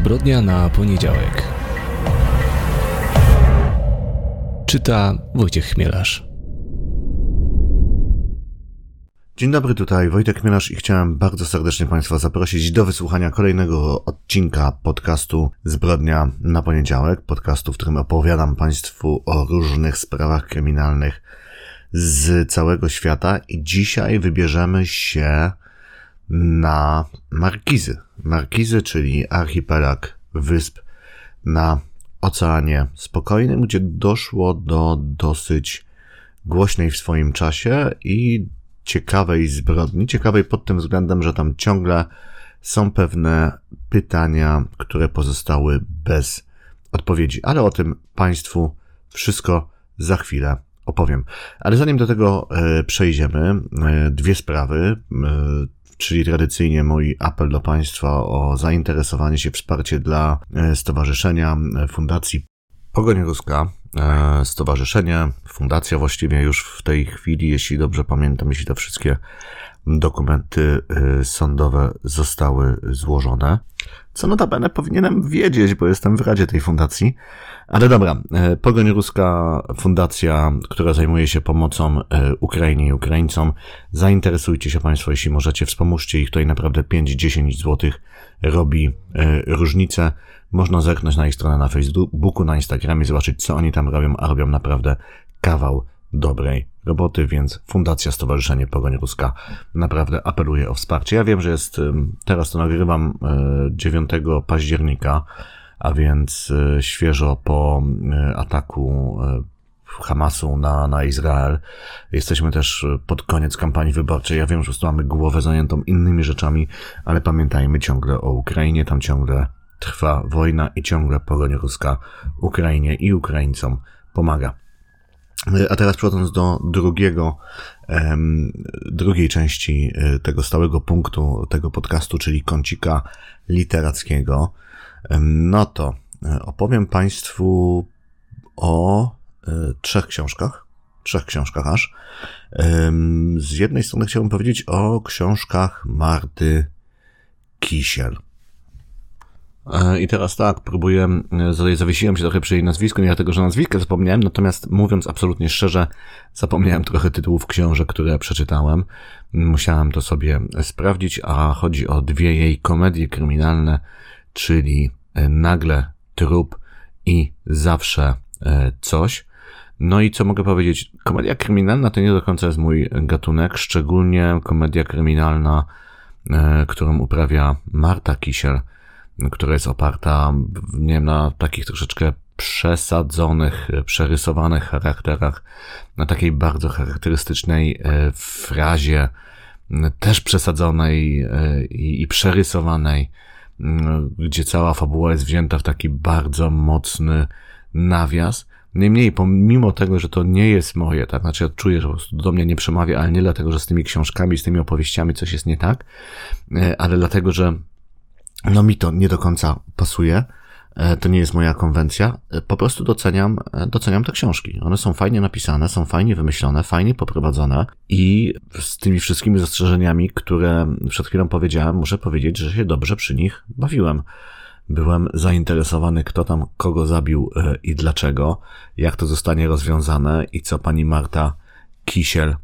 Zbrodnia na poniedziałek. Czyta Wojciech Chmielarz. Dzień dobry, tutaj Wojtek Chmielarz i chciałem bardzo serdecznie Państwa zaprosić do wysłuchania kolejnego odcinka podcastu Zbrodnia na poniedziałek. Podcastu, w którym opowiadam Państwu o różnych sprawach kryminalnych z całego świata i dzisiaj wybierzemy się na Markizy. Markizy, czyli archipelag wysp na Oceanie Spokojnym, gdzie doszło do dosyć głośnej w swoim czasie i ciekawej zbrodni. Ciekawej pod tym względem, że tam ciągle są pewne pytania, które pozostały bez odpowiedzi. Ale o tym Państwu wszystko za chwilę opowiem. Ale zanim do tego e, przejdziemy, e, dwie sprawy. Czyli tradycyjnie mój apel do Państwa o zainteresowanie się, wsparcie dla e, Stowarzyszenia e, Fundacji Pogoń Ruska. E, stowarzyszenie, fundacja właściwie już w tej chwili, jeśli dobrze pamiętam, jeśli te wszystkie dokumenty sądowe zostały złożone. Co notabene powinienem wiedzieć, bo jestem w radzie tej fundacji. Ale dobra, e, Pogoń Ruska Fundacja, która zajmuje się pomocą e, Ukrainie i Ukraińcom. Zainteresujcie się Państwo, jeśli możecie, wspomóżcie ich. Tutaj naprawdę 5-10 zł robi e, różnicę. Można zerknąć na ich stronę na Facebooku, na Instagramie, zobaczyć co oni tam robią, a robią naprawdę kawał dobrej roboty, więc Fundacja Stowarzyszenie Pogoń Ruska naprawdę apeluje o wsparcie. Ja wiem, że jest, teraz to nagrywam 9 października, a więc e, świeżo po e, ataku e, Hamasu na, na Izrael. Jesteśmy też pod koniec kampanii wyborczej. Ja wiem, że po prostu mamy głowę zajętą innymi rzeczami, ale pamiętajmy ciągle o Ukrainie. Tam ciągle trwa wojna i ciągle pogoń ruska Ukrainie i Ukraińcom pomaga. A teraz przechodząc do drugiego, drugiej części tego stałego punktu tego podcastu, czyli kącika literackiego. No to e, opowiem Państwu o e, trzech książkach. Trzech książkach aż. Z jednej strony chciałbym powiedzieć o książkach Marty Kisiel. E, I teraz tak, próbuję, zawiesiłem się trochę przy jej nazwisku, nie dlatego, że nazwisko zapomniałem, natomiast mówiąc absolutnie szczerze, zapomniałem trochę tytułów książek, które przeczytałem. Musiałem to sobie sprawdzić, a chodzi o dwie jej komedie kryminalne, czyli e, nagle trup i zawsze e, coś. No i co mogę powiedzieć? Komedia kryminalna to nie do końca jest mój gatunek, szczególnie komedia kryminalna, e, którą uprawia Marta Kisiel, która jest oparta, nie wiem, na takich troszeczkę przesadzonych, przerysowanych charakterach, na takiej bardzo charakterystycznej frazie, też przesadzonej i przerysowanej, gdzie cała fabuła jest wzięta w taki bardzo mocny nawias. Niemniej, pomimo tego, że to nie jest moje, tak, znaczy ja czuję, że po prostu do mnie nie przemawia, ale nie dlatego, że z tymi książkami, z tymi opowieściami coś jest nie tak, e, ale dlatego, że no mi to nie do końca pasuje. E, to nie jest moja konwencja. E, po prostu doceniam, e, doceniam te książki. One są fajnie napisane, są fajnie wymyślone, fajnie poprowadzone i z tymi wszystkimi zastrzeżeniami, które przed chwilą powiedziałem, muszę powiedzieć, że się dobrze przy nich bawiłem. Byłem zainteresowany, kto tam kogo zabił i dlaczego, jak to zostanie rozwiązane i co pani Marta Kisiel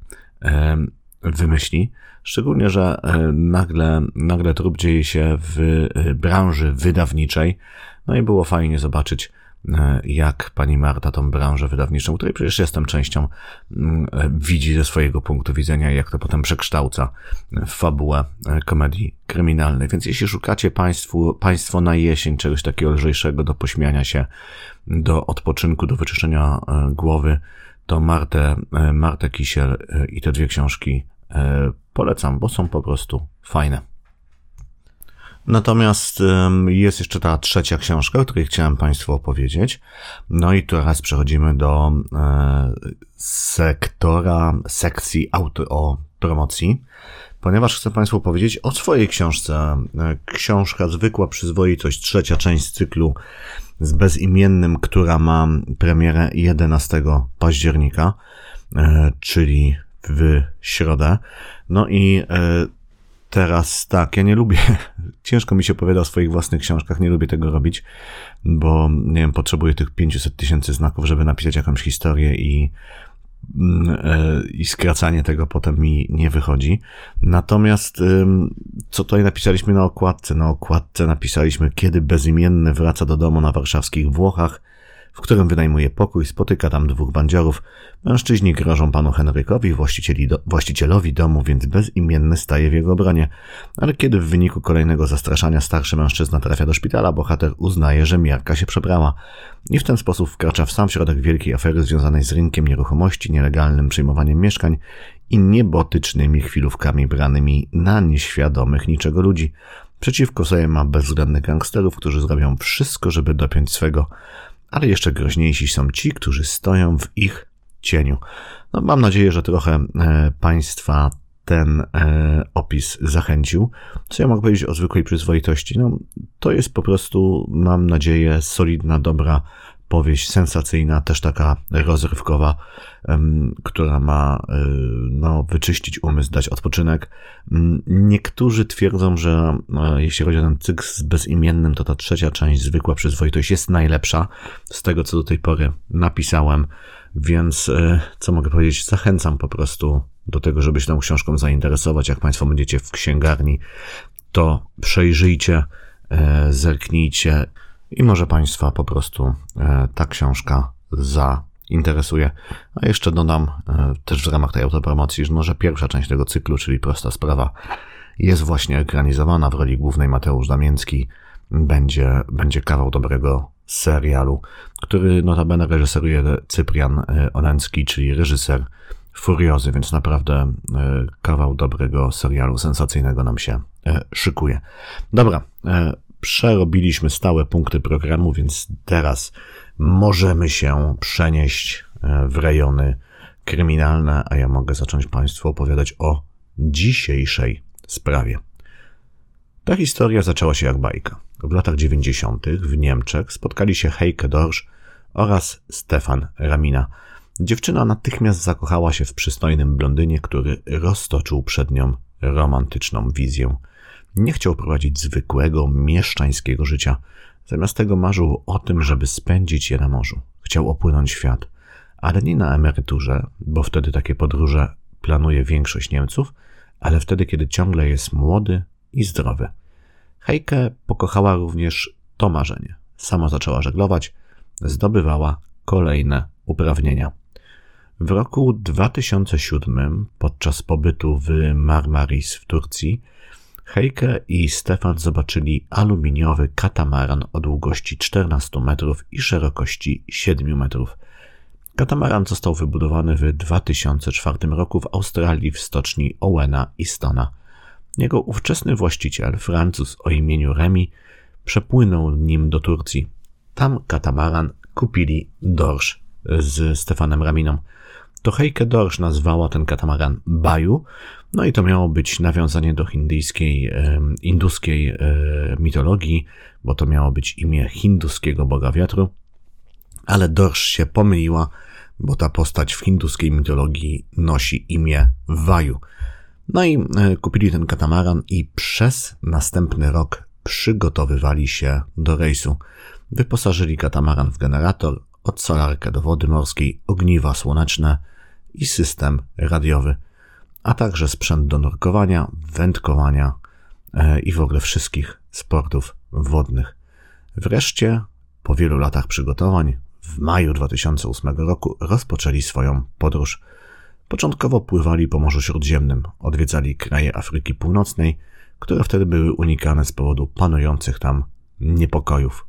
wymyśli. Szczególnie, że nagle, nagle trup dzieje się w branży wydawniczej, no i było fajnie zobaczyć, e, jak pani Marta tą branżę wydawniczą, której przecież jestem częścią, mm, e, widzi ze swojego punktu widzenia, jak to potem przekształca w fabułę e, komedii kryminalnej. Więc jeśli szukacie państwu, państwo na jesień czegoś takiego lżejszego do pośmiania się, do odpoczynku, do wyczyszczenia głowy, to Martę, Martę Kisiel i te dwie książki polecam, bo są po prostu fajne. Natomiast jest jeszcze ta trzecia książka, o której chciałem Państwu opowiedzieć. No i teraz przechodzimy do e, sektora, sekcji auto o promocji, ponieważ chcę Państwu powiedzieć o swojej książce. E, książka Zwykła Przyzwoitość, trzecia część cyklu z bezimiennym, która ma premierę 11 października, e, czyli w środę. No i teraz tak, ja nie lubię, ciężko mi się opowiada o swoich własnych książkach, nie lubię tego robić, bo nie wiem, potrzebuję tych 500 tysięcy znaków, żeby napisać jakąś historię i mm, e, i skracanie tego potem mi nie wychodzi. Natomiast co tutaj napisaliśmy na okładce? Na okładce napisaliśmy, kiedy bezimienny wraca do domu na warszawskich Włochach, w którym wynajmuje pokój, spotyka tam dwóch bandziorów. Mężczyźni grożą panu Henrykowi, do, właścicielowi domu, więc bezimienny staje w jego obronie. Ale kiedy w wyniku kolejnego zastraszania starszy mężczyzna trafia do szpitala, bohater uznaje, że miarka się przebrała. I w ten sposób wkracza w sam środek wielkiej afery związanej z rynkiem nieruchomości, nielegalnym przyjmowaniem mieszkań i niebotycznymi chwilówkami branymi na nieświadomych niczego ludzi. Przeciwko sobie ma bezwzględnych gangsterów, którzy zrobią wszystko, żeby dopiąć swego ale jeszcze groźniejsi są ci, którzy stoją w ich cieniu. No, mam nadzieję, że trochę e, Państwa ten e, opis zachęcił. Co ja mogę powiedzieć o zwykłej przyzwoitości? No, to jest po prostu, mam nadzieję, solidna, dobra powieść sensacyjna, też taka rozrywkowa, która ma y, no, wyczyścić umysł, dać odpoczynek. Niektórzy twierdzą, że e, jeśli chodzi o ten cykl z bezimiennym, to ta trzecia część, zwykła przyzwoitość, jest najlepsza z tego, co do tej pory napisałem. Więc e, co mogę powiedzieć? Zachęcam po prostu do tego, żeby się tą książką zainteresować. Jak Państwo będziecie w księgarni, to przejrzyjcie, e, zerknijcie i może Państwa po prostu ta książka zainteresuje. A jeszcze dodam e, też w ramach tej autopromocji, że może pierwsza część tego cyklu, czyli Prosta Sprawa, jest właśnie ekranizowana w roli głównej Mateusz Damięcki. Będzie, będzie kawał dobrego serialu, który notabene reżyseruje Cyprian e, Olencki, czyli reżyser Furiozy, więc naprawdę kawał dobrego serialu sensacyjnego nam się szykuje. Dobra, przerobiliśmy stałe punkty programu, więc teraz możemy się przenieść e, w rejony kryminalne, a ja mogę zacząć Państwu opowiadać o dzisiejszej sprawie. Ta historia zaczęła się jak bajka. W latach 90. w Niemczech spotkali się Heike Dorsch oraz Stefan Ramina. Dziewczyna natychmiast zakochała się w przystojnym blondynie, który roztoczył przed nią romantyczną wizję. Nie chciał prowadzić zwykłego, mieszczańskiego życia. Zamiast tego marzył o tym, żeby spędzić je na morzu. Chciał opłynąć świat, ale nie na emeryturze, bo wtedy takie podróże planuje większość Niemców, ale wtedy, kiedy ciągle jest młody i zdrowy. Heike pokochała również to marzenie. Sama zaczęła żeglować, zdobywała kolejne uprawnienia. W roku 2007, podczas pobytu w Marmaris w Turcji, Heike i Stefan zobaczyli aluminiowy katamaran o długości 14 metrów i szerokości 7 metrów. Katamaran został wybudowany w 2004 roku w Australii w stoczni Owena i Stona. Jego ówczesny właściciel, Francuz o imieniu Remi, przepłynął nim do Turcji. Tam katamaran kupili Dorsz z Stefanem Raminą. To Heike Dorsz nazwała ten katamaran Baju, no i to miało być nawiązanie do hindyjskiej, induskiej e, mitologii, bo to miało być imię hinduskiego boga wiatru, ale Dorsz się pomyliła, bo ta postać w hinduskiej mitologii nosi imię Waju. No i e, kupili ten katamaran i przez następny rok przygotowywali się do rejsu. Wyposażyli katamaran w generator, odsalarkę do wody morskiej, ogniwa słoneczne i system radiowy a także sprzęt do nurkowania, wędkowania e, i w ogóle wszystkich sportów wodnych. Wreszcie, po wielu latach przygotowań, w maju 2008 roku rozpoczęli swoją podróż. Początkowo pływali po Morzu Śródziemnym, odwiedzali kraje Afryki Północnej, które wtedy były unikane z powodu panujących tam niepokojów.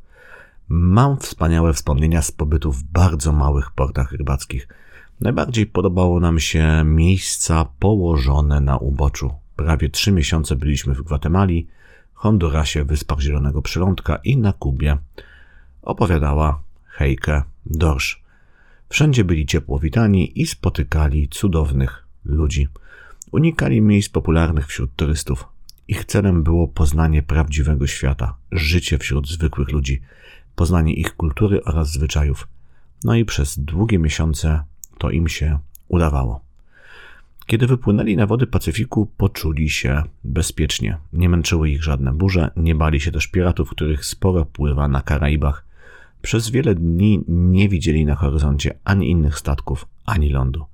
Mam wspaniałe wspomnienia z pobytu w bardzo małych portach rybackich – Najbardziej podobało nam się miejsca położone na uboczu. Prawie trzy miesiące byliśmy w Gwatemali, Hondurasie, Wyspach Zielonego Przylądka i na Kubie. Opowiadała Heike Dorsz. Wszędzie byli ciepło witani i spotykali cudownych ludzi. Unikali miejsc popularnych wśród turystów. Ich celem było poznanie prawdziwego świata, życie wśród zwykłych ludzi, poznanie ich kultury oraz zwyczajów. No i przez długie miesiące to im się udawało. Kiedy wypłynęli na wody Pacyfiku, poczuli się bezpiecznie. Nie męczyły ich żadne burze, nie bali się też piratów, których sporo pływa na Karaibach. Przez wiele dni nie widzieli na horyzoncie ani innych statków, ani lądu.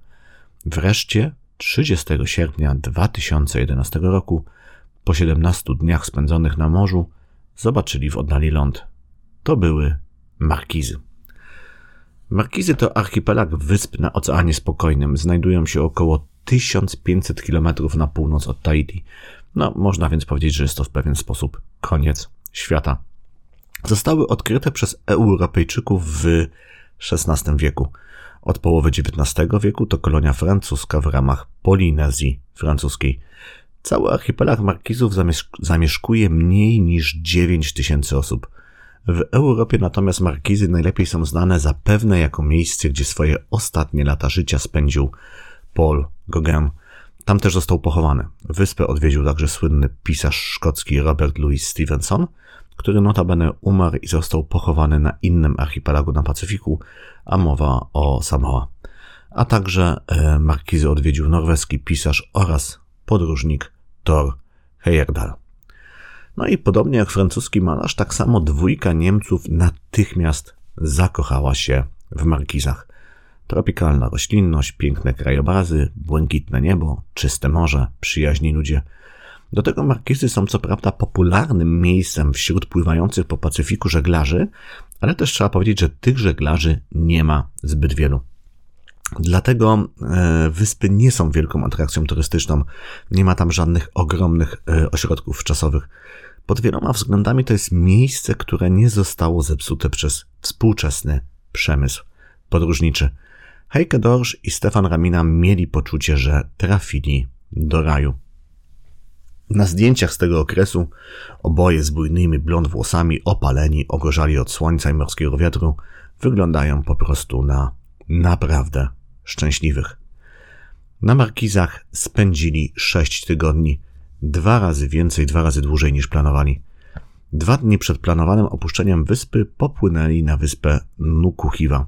Wreszcie 30 sierpnia 2011 roku, po 17 dniach spędzonych na morzu, zobaczyli w oddali ląd. To były Markizy. Markizy to archipelag wysp na Oceanie Spokojnym. Znajdują się około 1500 km na północ od Tahiti. No, można więc powiedzieć, że jest to w pewien sposób koniec świata. Zostały odkryte przez Europejczyków w XVI wieku. Od połowy XIX wieku to kolonia francuska w ramach Polinezji francuskiej. Cały archipelag Markizów zamieszkuje mniej niż 9 tysięcy osób. W Europie natomiast Markizy najlepiej są znane zapewne jako miejsce, gdzie swoje ostatnie lata życia spędził Paul Gauguin. Tam też został pochowany. Wyspę odwiedził także słynny pisarz szkocki Robert Louis Stevenson, który notabene umarł i został pochowany na innym archipelagu na Pacyfiku, a mowa o Samoa. A także e, markizy odwiedził norweski pisarz oraz podróżnik Thor Heyerdahl. No i podobnie jak francuski malarz, tak samo dwójka Niemców natychmiast zakochała się w markizach. Tropikalna roślinność, piękne krajobrazy, błękitne niebo, czyste morze, przyjaźni ludzie. Do tego markizy są co prawda popularnym miejscem wśród pływających po Pacyfiku żeglarzy, ale też trzeba powiedzieć, że tych żeglarzy nie ma zbyt wielu. Dlatego e, wyspy nie są wielką atrakcją turystyczną. Nie ma tam żadnych ogromnych e, ośrodków czasowych. Pod wieloma względami to jest miejsce, które nie zostało zepsute przez współczesny przemysł podróżniczy. Heike Dorsch i Stefan Ramina mieli poczucie, że trafili do raju. Na zdjęciach z tego okresu oboje z bujnymi blond włosami, opaleni, ogorzali od słońca i morskiego wiatru, wyglądają po prostu na naprawdę szczęśliwych. Na markizach spędzili sześć tygodni, dwa razy więcej, dwa razy dłużej niż planowali. Dwa dni przed planowanym opuszczeniem wyspy popłynęli na wyspę Nukuhiwa.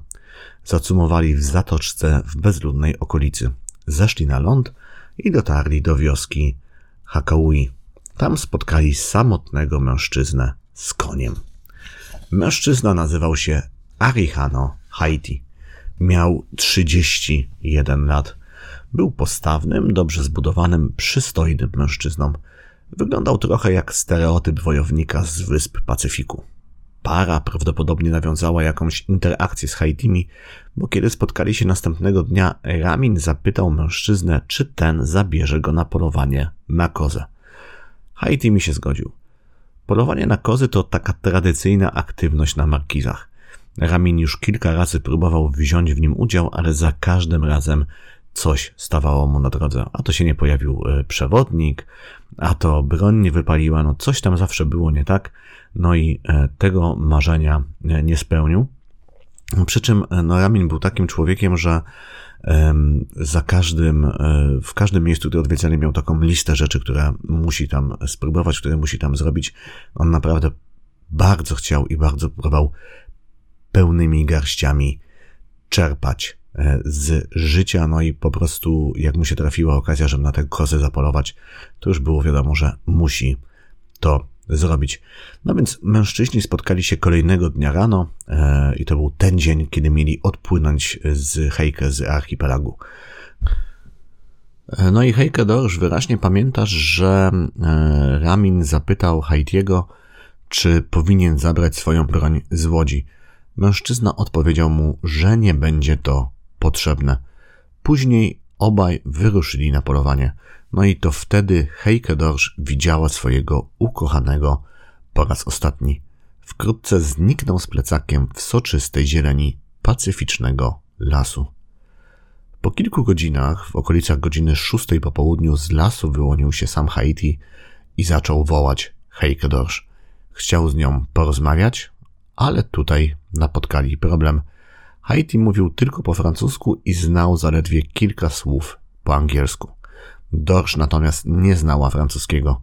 Zacumowali w zatoczce w bezludnej okolicy. Zeszli na ląd i dotarli do wioski Hakaui. Tam spotkali samotnego mężczyznę z koniem. Mężczyzna nazywał się Arihano Haiti. Miał 31 lat. Był postawnym, dobrze zbudowanym, przystojnym mężczyzną. Wyglądał trochę jak stereotyp wojownika z wysp Pacyfiku. Para prawdopodobnie nawiązała jakąś interakcję z Haitimi, bo kiedy spotkali się następnego dnia, Ramin zapytał mężczyznę, czy ten zabierze go na polowanie na kozę. Haitimi się zgodził. Polowanie na kozy to taka tradycyjna aktywność na markizach. Ramin już kilka razy próbował wziąć w nim udział, ale za każdym razem coś stawało mu na drodze. A to się nie pojawił e, przewodnik, a to broń nie wypaliła, no coś tam zawsze było nie tak, no i e, tego marzenia e, nie spełnił. Przy czym no, Ramin był takim człowiekiem, że za każdym, w każdym miejscu, które odwiedzali, miał taką listę rzeczy, które musi tam spróbować, które musi tam zrobić. On naprawdę bardzo chciał i bardzo próbował pełnymi garściami czerpać z życia, no i po prostu jak mu się trafiła okazja, żeby na tę kozę zapolować, to już było wiadomo, że musi to zrobić. No więc mężczyźni spotkali się kolejnego dnia rano e, i to był ten dzień, kiedy mieli odpłynąć z Hejkę z archipelagu. E, no i Heike Dorsz wyraźnie pamiętasz, że Ramin zapytał Haitiego, czy powinien zabrać swoją broń z łodzi. Mężczyzna odpowiedział mu, że nie będzie to potrzebne. Później obaj wyruszyli na polowanie. No i to wtedy Heike Dorsch widziała swojego ukochanego po raz ostatni. Wkrótce zniknął z plecakiem w soczystej zieleni pacyficznego lasu. Po kilku godzinach, w okolicach godziny szóstej po południu, z lasu wyłonił się sam Haiti i zaczął wołać Heike Dorsch. Chciał z nią porozmawiać, ale tutaj napotkali problem. Haiti mówił tylko po francusku i znał zaledwie kilka słów po angielsku. Dorsz natomiast nie znała francuskiego.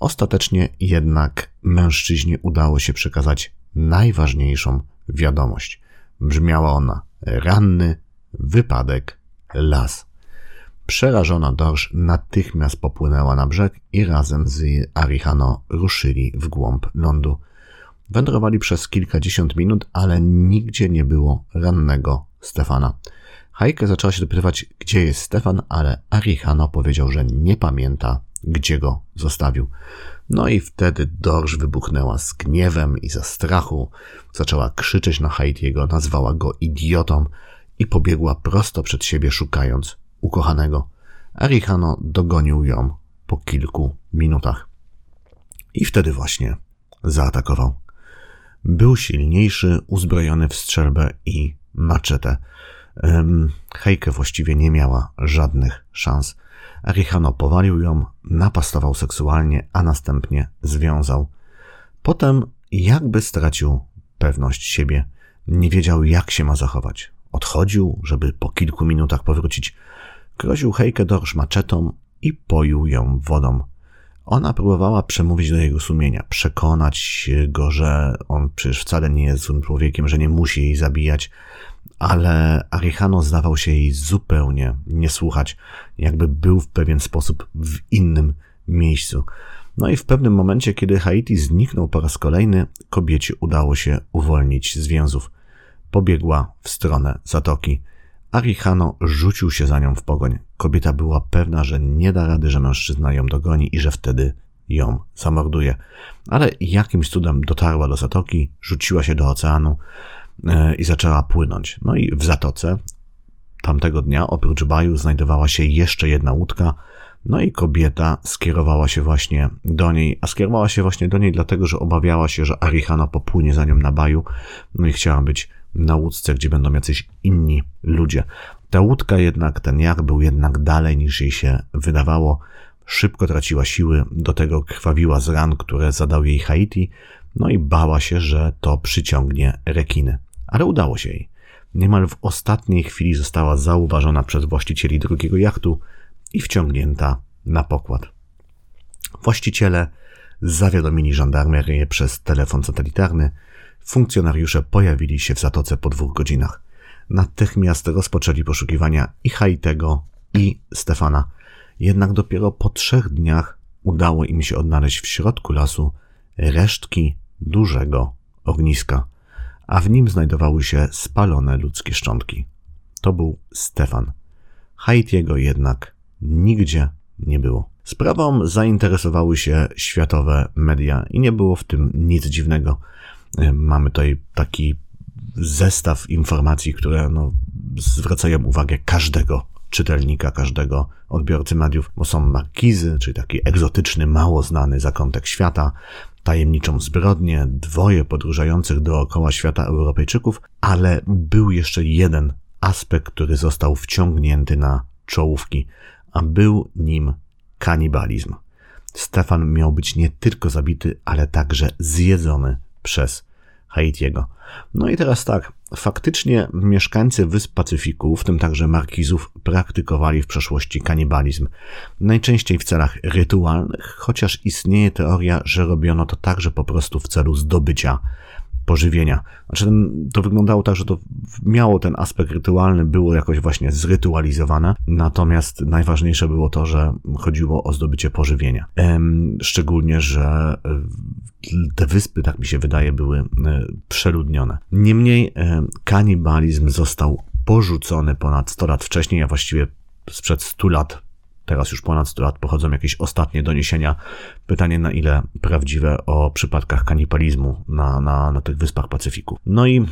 Ostatecznie jednak mężczyźnie udało się przekazać najważniejszą wiadomość. Brzmiała ona ranny, wypadek, las. Przerażona Dorsz natychmiast popłynęła na brzeg i razem z Arihano ruszyli w głąb lądu. Wędrowali przez kilkadziesiąt minut, ale nigdzie nie było rannego Stefana. Heike zaczęła się dopytywać, gdzie jest Stefan, ale Arihano powiedział, że nie pamięta, gdzie go zostawił. No i wtedy Dorsz wybuchnęła z gniewem i ze strachu. Zaczęła krzyczeć na Haitiego, nazwała go idiotą i pobiegła prosto przed siebie szukając ukochanego. Arihano dogonił ją po kilku minutach. I wtedy właśnie zaatakował. Był silniejszy, uzbrojony w strzelbę i maczetę. Hejke właściwie nie miała żadnych szans. Arihano powalił ją, napastował seksualnie, a następnie związał. Potem jakby stracił pewność siebie. Nie wiedział, jak się ma zachować. Odchodził, żeby po kilku minutach powrócić. Groził Hejkę Dorsz maczetą i poił ją wodą. Ona próbowała przemówić do jego sumienia, przekonać go, że on przecież wcale nie jest złym człowiekiem, że nie musi jej zabijać, ale Arihano zdawał się jej zupełnie nie słuchać, jakby był w pewien sposób w innym miejscu. No i w pewnym momencie, kiedy Haiti zniknął po raz kolejny, kobiecie udało się uwolnić z więzów. Pobiegła w stronę zatoki. Arihano rzucił się za nią w pogoń. Kobieta była pewna, że nie da rady, że mężczyzna ją dogoni i że wtedy ją zamorduje. Ale jakimś cudem dotarła do zatoki, rzuciła się do oceanu e, i zaczęła płynąć. No i w zatoce tamtego dnia oprócz baju znajdowała się jeszcze jedna łódka, no i kobieta skierowała się właśnie do niej, a skierowała się właśnie do niej dlatego, że obawiała się, że Arihano popłynie za nią na baju, no i chciała być na łódce, gdzie będą jacyś inni ludzie. Ta łódka jednak, ten jak był jednak dalej niż jej się wydawało. Szybko traciła siły, do tego krwawiła z ran, które zadał jej Haiti, no i bała się, że to przyciągnie rekiny. Ale udało się jej. Niemal w ostatniej chwili została zauważona przez właścicieli drugiego jachtu i wciągnięta na pokład. Właściciele zawiadomili żandarmerię przez telefon satelitarny, Funkcjonariusze pojawili się w zatoce po dwóch godzinach. Natychmiast rozpoczęli poszukiwania i Haitego, i Stefana. Jednak dopiero po trzech dniach udało im się odnaleźć w środku lasu resztki dużego ogniska, a w nim znajdowały się spalone ludzkie szczątki. To był Stefan. Haitiego jednak nigdzie nie było. Sprawą zainteresowały się światowe media i nie było w tym nic dziwnego. Mamy tutaj taki zestaw informacji, które no, zwracają uwagę każdego czytelnika, każdego odbiorcy mediów, bo są markizy, czyli taki egzotyczny, mało znany zakątek świata, tajemniczą zbrodnię, dwoje podróżujących dookoła świata Europejczyków, ale był jeszcze jeden aspekt, który został wciągnięty na czołówki, a był nim kanibalizm. Stefan miał być nie tylko zabity, ale także zjedzony przez Haitiego. No i teraz tak, faktycznie mieszkańcy Wysp Pacyfiku, w tym także Markizów, praktykowali w przeszłości kanibalizm. Najczęściej w celach rytualnych, chociaż istnieje teoria, że robiono to także po prostu w celu zdobycia pożywienia. Znaczy, to wyglądało tak, że to miało ten aspekt rytualny, było jakoś właśnie zrytualizowane, natomiast najważniejsze było to, że chodziło o zdobycie pożywienia. Szczególnie, że e, te wyspy, tak mi się wydaje, były e, przeludnione. Niemniej e, kanibalizm został porzucony ponad 100 lat wcześniej, a właściwie sprzed 100 lat teraz już ponad 100 lat pochodzą jakieś ostatnie doniesienia. Pytanie na ile prawdziwe o przypadkach kanibalizmu na, na, na tych wyspach Pacyfiku. No i e,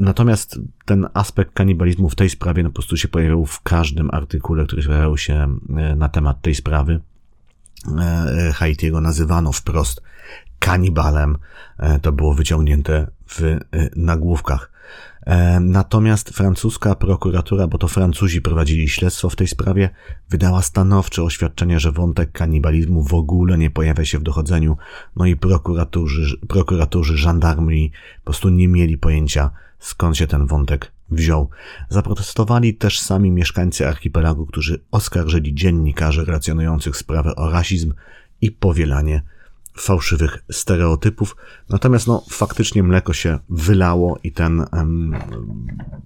natomiast ten aspekt kanibalizmu w tej sprawie no, po prostu się pojawiał w każdym artykule, który pojawiał się e, na temat tej sprawy. E, Haitiego nazywano wprost kanibalem. E, to było wyciągnięte w e, nagłówkach. E, natomiast francuska prokuratura, bo to Francuzi prowadzili śledztwo w tej sprawie, wydała stanowcze oświadczenie, że wątek kanibalizmu w ogóle nie pojawia się w dochodzeniu, no i prokuratorzy, prokuratorzy żandarmii po prostu nie mieli pojęcia, skąd się ten wątek wziął. Zaprotestowali też sami mieszkańcy archipelagu, którzy oskarżyli dziennikarzy relacjonujących sprawę o rasizm i powielanie fałszywych stereotypów. Natomiast no, faktycznie mleko się wylało i ten,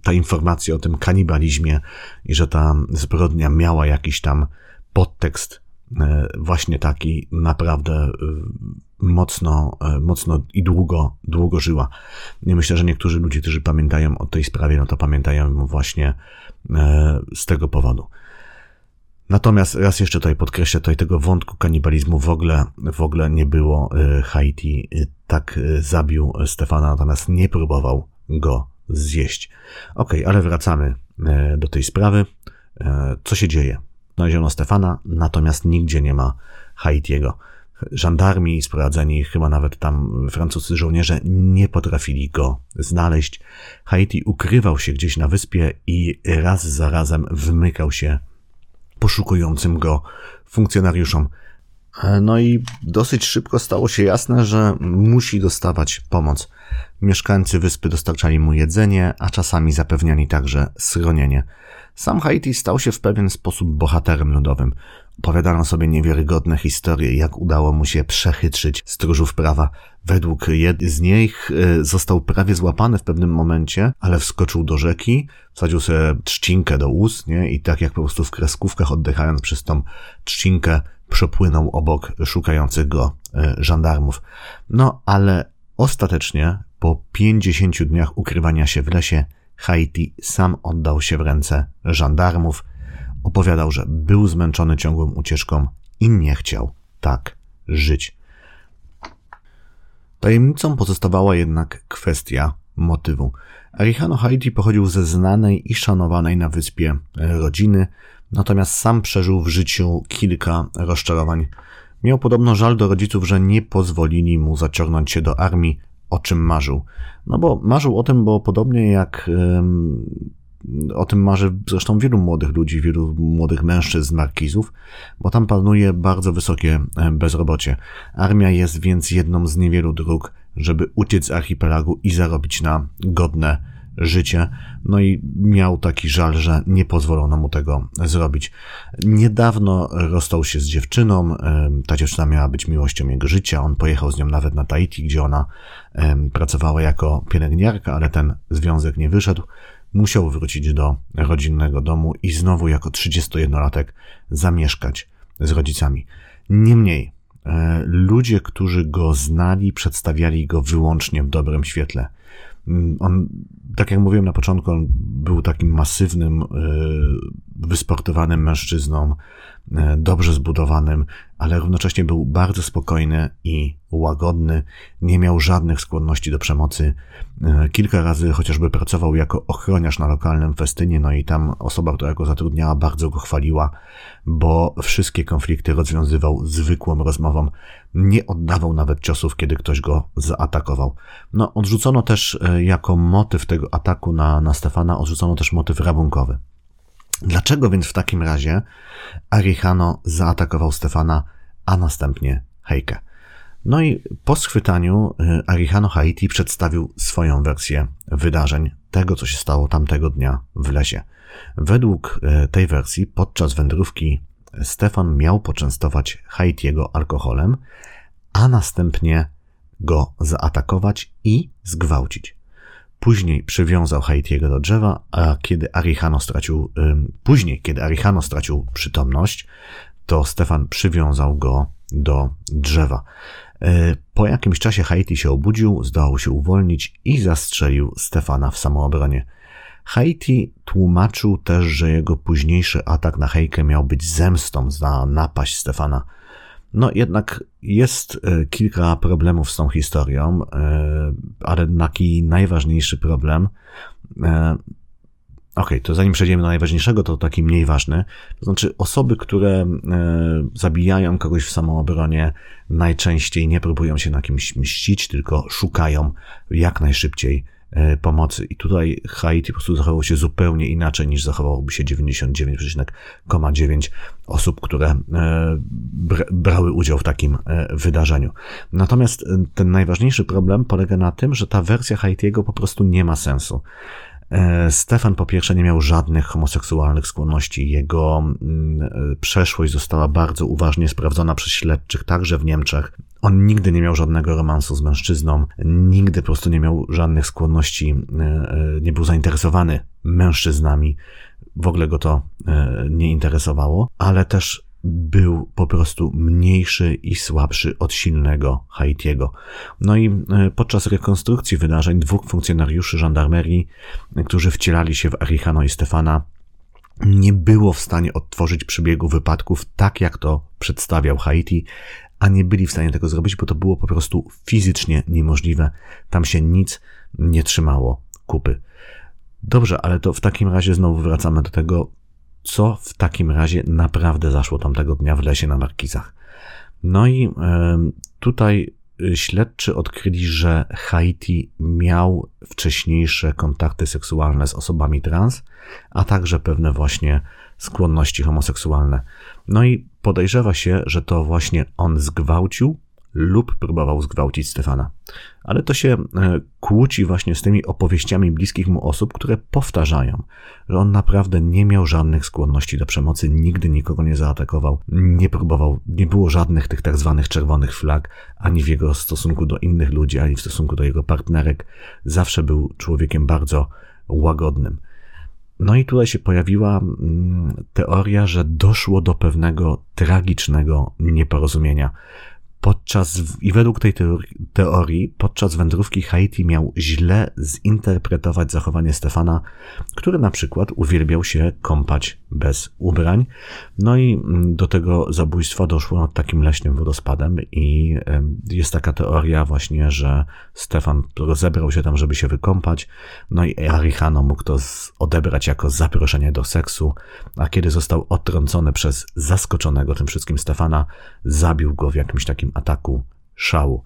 ta informacja o tym kanibalizmie i że ta zbrodnia miała jakiś tam podtekst e, właśnie taki naprawdę e, mocno, e, mocno i długo, długo żyła. Myślę, że niektórzy ludzie, którzy pamiętają o tej sprawie, no to pamiętają właśnie z tego powodu. Natomiast raz jeszcze tutaj podkreślę, tutaj tego wątku kanibalizmu w ogóle, w ogóle nie było. Haiti tak zabił Stefana, natomiast nie próbował go zjeść. Ok, ale wracamy do tej sprawy. Co się dzieje? Znaleziono Stefana, natomiast nigdzie nie ma Haitiego. Żandarmi sprowadzeni, chyba nawet tam francuscy żołnierze, nie potrafili go znaleźć. Haiti ukrywał się gdzieś na wyspie i raz za razem wymykał się poszukującym go funkcjonariuszom. No i dosyć szybko stało się jasne, że musi dostawać pomoc. Mieszkańcy wyspy dostarczali mu jedzenie, a czasami zapewniali także schronienie. Sam Haiti stał się w pewien sposób bohaterem ludowym. Opowiadano sobie niewiarygodne historie, jak udało mu się przechytrzyć stróżów prawa. Według jednej z nich e, został prawie złapany w pewnym momencie, ale wskoczył do rzeki, wsadził sobie trzcinkę do ust, nie? I tak jak po prostu w kreskówkach oddychając przez tą trzcinkę, przepłynął obok szukających go e, żandarmów. No, ale ostatecznie po 50 dniach ukrywania się w lesie Haiti sam oddał się w ręce żandarmów. Opowiadał, że był zmęczony ciągłą ucieczką i nie chciał tak żyć. Tajemnicą pozostawała jednak kwestia motywu. Arihano Haiti pochodził ze znanej i szanowanej na wyspie rodziny, natomiast sam przeżył w życiu kilka rozczarowań. Miał podobno żal do rodziców, że nie pozwolili mu zaciągnąć się do armii, o czym marzył. No bo marzył o tym, bo podobnie jak o tym marzy zresztą wielu młodych ludzi, wielu młodych mężczyzn markizów, bo tam panuje bardzo wysokie bezrobocie. Armia jest więc jedną z niewielu dróg, żeby uciec z archipelagu i zarobić na godne życie. No i miał taki żal, że nie pozwolono mu tego zrobić. Niedawno rozstał się z dziewczyną. Ta dziewczyna miała być miłością jego życia. On pojechał z nią nawet na Tahiti, gdzie ona pracowała jako pielęgniarka, ale ten związek nie wyszedł. Musiał wrócić do rodzinnego domu i znowu jako 31-latek zamieszkać z rodzicami. Niemniej, e, ludzie, którzy go znali, przedstawiali go wyłącznie w dobrym świetle. Mm, on, tak jak mówiłem na początku, on był takim masywnym, e, wysportowanym mężczyzną, dobrze zbudowanym, ale równocześnie był bardzo spokojny i łagodny, nie miał żadnych skłonności do przemocy. E, kilka razy chociażby pracował jako ochroniarz na lokalnym festynie, no i tam osoba, która go zatrudniała, bardzo go chwaliła, bo wszystkie konflikty rozwiązywał zwykłą rozmową. Nie oddawał nawet ciosów, kiedy ktoś go zaatakował. No, odrzucono też jako motyw tego ataku na, na Stefana, odrzucono też motyw rabunkowy. Dlaczego więc w takim razie Arihano zaatakował Stefana, a następnie Heike? No i po schwytaniu y, Arihano Haiti przedstawił swoją wersję wydarzeń, tego co się stało tamtego dnia w lesie. Według y, tej wersji podczas wędrówki Stefan miał poczęstować Haitiego alkoholem, a następnie go zaatakować i zgwałcić. Później przywiązał Haitiego do drzewa, a kiedy Arihano stracił, później, kiedy Arihano stracił przytomność, to Stefan przywiązał go do drzewa. E, po jakimś czasie Haiti się obudził, zdołał się uwolnić i zastrzelił Stefana w samoobronie. Haiti tłumaczył też, że jego późniejszy atak na Heikę miał być zemstą za napaść Stefana. No jednak jest e, kilka problemów z tą historią, e, ale taki najważniejszy problem. E, ok, to zanim przejdziemy do najważniejszego, to taki mniej ważny. To znaczy, osoby, które zabijają kogoś w samoobronie, najczęściej nie próbują się na kimś mścić, tylko szukają jak najszybciej pomocy. I tutaj Haiti po prostu zachował się zupełnie inaczej niż zachowałoby się 99,9 osób, które e, brały udział w takim e, wydarzeniu. Natomiast ten najważniejszy problem polega na tym, że ta wersja Haitiego po prostu nie ma sensu. E, Stefan po pierwsze nie miał żadnych homoseksualnych skłonności. Jego mm, e, przeszłość została bardzo uważnie sprawdzona przez śledczych, także w Niemczech. On nigdy nie miał żadnego romansu z mężczyzną, nigdy po prostu nie miał żadnych skłonności, e, nie był zainteresowany mężczyznami. W ogóle go to nie interesowało, ale też był po prostu mniejszy i słabszy od silnego Haitiego. No i e, podczas rekonstrukcji wydarzeń dwóch funkcjonariuszy żandarmerii, którzy wcielali się w Arihano i Stefana, nie było w stanie odtworzyć przebiegu wypadków tak, jak to przedstawiał Haiti, a nie byli w stanie tego zrobić, bo to było po prostu fizycznie niemożliwe. Tam się nic nie trzymało kupy. Dobrze, ale to w takim razie znowu wracamy do tego, co w takim razie naprawdę zaszło tamtego dnia w lesie na Markizach. No i tutaj y, śledczy odkryli, że Haiti miał wcześniejsze kontakty seksualne z osobami trans, a także pewne właśnie skłonności homoseksualne. No i podejrzewa się, że to właśnie on zgwałcił lub próbował zgwałcić Stefana. Ale to się e, kłóci właśnie z tymi opowieściami bliskich mu osób, które powtarzają, że on naprawdę nie miał żadnych skłonności do przemocy, nigdy nikogo nie zaatakował, nie próbował, nie było żadnych tych tak zwanych czerwonych flag, ani w jego stosunku do innych ludzi, ani w stosunku do jego partnerek. Zawsze był człowiekiem bardzo łagodnym. No i tutaj się pojawiła mm, teoria, że doszło do pewnego tragicznego nieporozumienia podczas, i według tej teorii, podczas wędrówki Haiti miał źle zinterpretować zachowanie Stefana, który na przykład uwielbiał się kąpać bez ubrań. No i mm, do tego zabójstwa doszło nad takim leśnym wodospadem i jest taka teoria właśnie, że Stefan rozebrał się tam, żeby się wykąpać, no i Arihano mógł to odebrać jako zaproszenie do seksu, a kiedy został odtrącony przez zaskoczonego tym wszystkim Stefana, zabił go w jakimś takim ataku szału,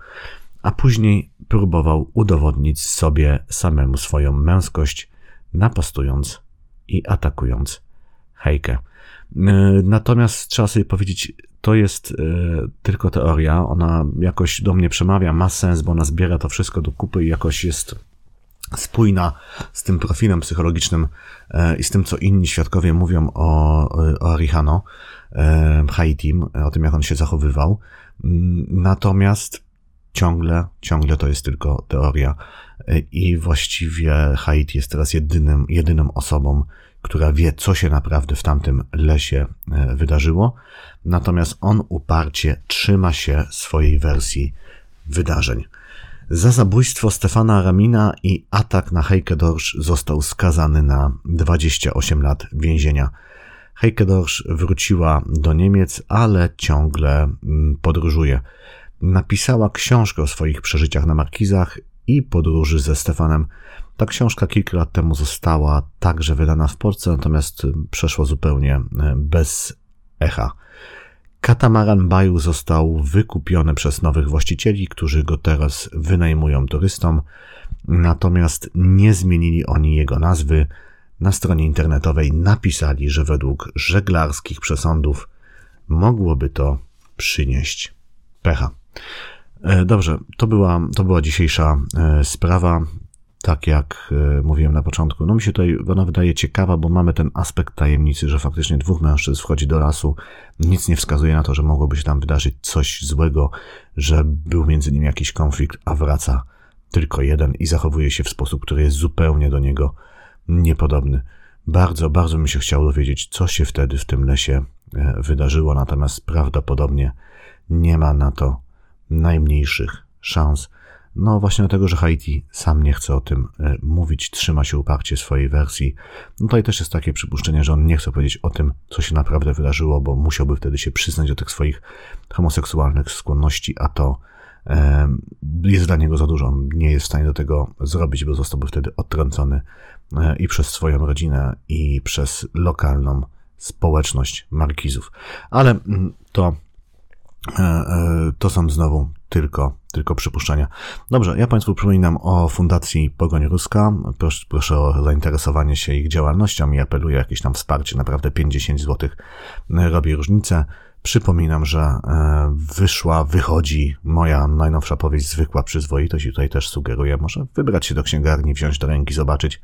a później próbował udowodnić sobie samemu swoją męskość, napastując i atakując Hejkę. E, natomiast trzeba sobie powiedzieć, to jest e, tylko teoria, ona jakoś do mnie przemawia, ma sens, bo ona zbiera to wszystko do kupy i jakoś jest spójna z tym profilem psychologicznym e, i z tym, co inni świadkowie mówią o, o Arihano, Haitim, o tym, jak on się zachowywał. Natomiast ciągle, ciągle to jest tylko teoria i właściwie Haiti jest teraz jedynym, jedyną osobą, która wie, co się naprawdę w tamtym lesie e, wydarzyło. Natomiast on uparcie trzyma się swojej wersji wydarzeń. Za zabójstwo Stefana Ramina i atak na Heike Dorsch został skazany na 28 lat więzienia. Heike Dorsch wróciła do Niemiec, ale ciągle mm, podróżuje. Napisała książkę o swoich przeżyciach na Markizach i podróży ze Stefanem. Ta książka kilka lat temu została także wydana w Polsce, natomiast przeszła zupełnie e, bez echa. Katamaran Baju został wykupiony przez nowych właścicieli, którzy go teraz wynajmują turystom, natomiast nie zmienili oni jego nazwy. Na stronie internetowej napisali, że według żeglarskich przesądów mogłoby to przynieść pecha. E, dobrze, to była, to była dzisiejsza e, sprawa. Tak jak e, mówiłem na początku, no mi się tutaj ona wydaje ciekawa, bo mamy ten aspekt tajemnicy, że faktycznie dwóch mężczyzn wchodzi do lasu. Nic nie wskazuje na to, że mogłoby się tam wydarzyć coś złego, że był między nimi jakiś konflikt, a wraca tylko jeden i zachowuje się w sposób, który jest zupełnie do niego niepodobny. Bardzo, bardzo mi się chciało dowiedzieć, co się wtedy w tym lesie wydarzyło, natomiast prawdopodobnie nie ma na to najmniejszych szans. No właśnie dlatego, że Haiti sam nie chce o tym e, mówić, trzyma się uparcie swojej wersji. No tutaj też jest takie przypuszczenie, że on nie chce powiedzieć o tym, co się naprawdę wydarzyło, bo musiałby wtedy się przyznać do tych swoich homoseksualnych skłonności, a to e, jest dla niego za dużo. On nie jest w stanie do tego zrobić, bo zostałby wtedy odtrącony e, i przez swoją rodzinę, i przez lokalną społeczność markizów. Ale mm, to E, e, to są znowu tylko, tylko przypuszczenia. Dobrze, ja Państwu przypominam o Fundacji Pogoń Ruska. Proszę, proszę o zainteresowanie się ich działalnością i apeluję o jakieś tam wsparcie. Naprawdę 50 zł robi różnicę. Przypominam, że e, wyszła, wychodzi moja najnowsza powieść Zwykła Przyzwoitość i tutaj też sugeruję, może wybrać się do księgarni, wziąć do ręki, zobaczyć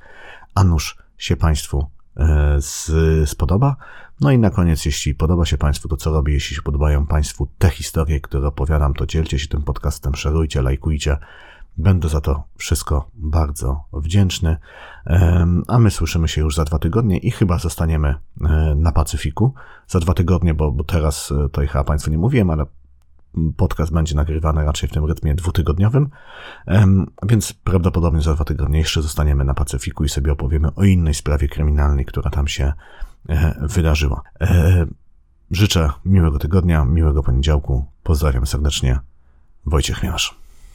a nuż się Państwu e, spodoba. No i na koniec, jeśli podoba się Państwu to, co robię, jeśli się podobają Państwu te historie, które opowiadam, to dzielcie się tym podcastem, szerujcie, lajkujcie. Będę za to wszystko bardzo wdzięczny. A my słyszymy się już za dwa tygodnie i chyba zostaniemy e, na Pacyfiku. Za dwa tygodnie, bo, bo teraz e, to chyba Państwu nie mówiłem, ale podcast będzie nagrywany raczej w tym rytmie dwutygodniowym, więc prawdopodobnie za dwa tygodnie jeszcze zostaniemy na Pacyfiku i sobie opowiemy o innej sprawie kryminalnej, która tam się e, wydarzyła. Życzę miłego tygodnia, miłego poniedziałku. Pozdrawiam serdecznie. Wojciech Miasz.